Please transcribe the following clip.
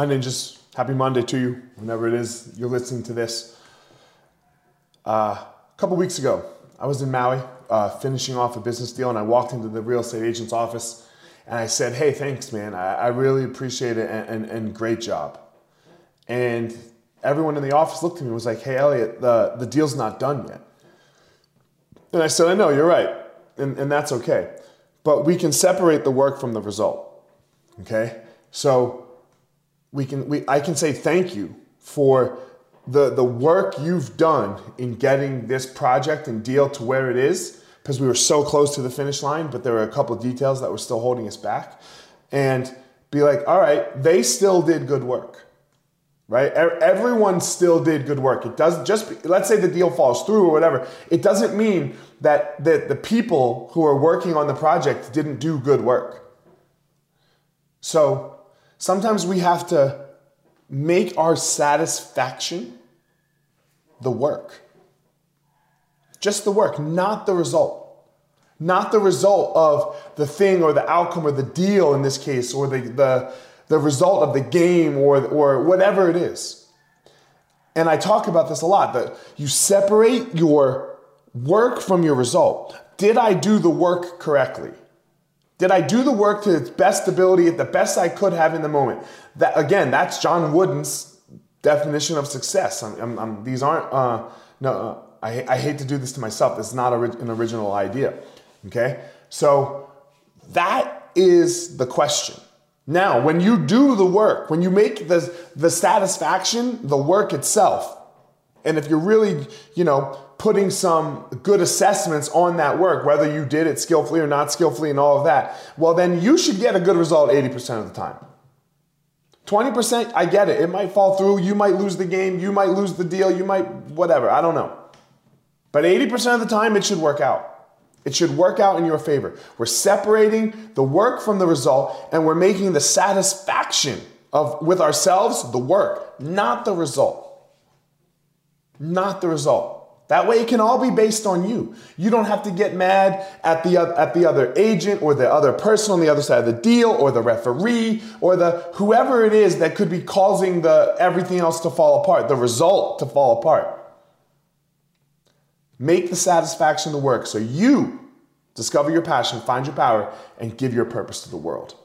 My ninjas, happy Monday to you, whenever it is you're listening to this. Uh, a couple weeks ago, I was in Maui uh, finishing off a business deal, and I walked into the real estate agent's office and I said, Hey, thanks, man. I, I really appreciate it and, and, and, great job. And everyone in the office looked at me and was like, Hey, Elliot, the, the deal's not done yet. And I said, I know, you're right. And, and that's okay. But we can separate the work from the result. Okay? So we can we I can say thank you for the the work you've done in getting this project and deal to where it is because we were so close to the finish line, but there were a couple details that were still holding us back. And be like, all right, they still did good work. Right? Everyone still did good work. It doesn't just let's say the deal falls through or whatever. It doesn't mean that, that the people who are working on the project didn't do good work. So sometimes we have to make our satisfaction the work. Just the work, not the result. Not the result of the thing or the outcome or the deal in this case, or the, the, the result of the game or, or whatever it is. And I talk about this a lot that you separate your work from your result. Did I do the work correctly? Did I do the work to its best ability at the best I could have in the moment? That again, that's John Wooden's definition of success. I'm, I'm, I'm, these aren't uh, no. Uh, I, I hate to do this to myself. It's not an original idea. Okay, so that is the question. Now, when you do the work, when you make the the satisfaction, the work itself, and if you're really, you know, putting some good assessments on that work, whether you did it skillfully or not skillfully and all of that, well, then you should get a good result 80% of the time. 20%, I get it. It might fall through. You might lose the game. You might lose the deal. You might, whatever. I don't know. But 80% of the time, it should work out. It should work out in your favor. We're separating the work from the result and we're making the satisfaction of with ourselves the work, not the result. Not the result. That way it can all be based on you. You don't have to get mad at the, at the other agent or the other person on the other side of the deal or the referee or the whoever it is that could be causing the everything else to fall apart, the result to fall apart. Make the satisfaction to work so you discover your passion, find your power, and give your purpose to the world.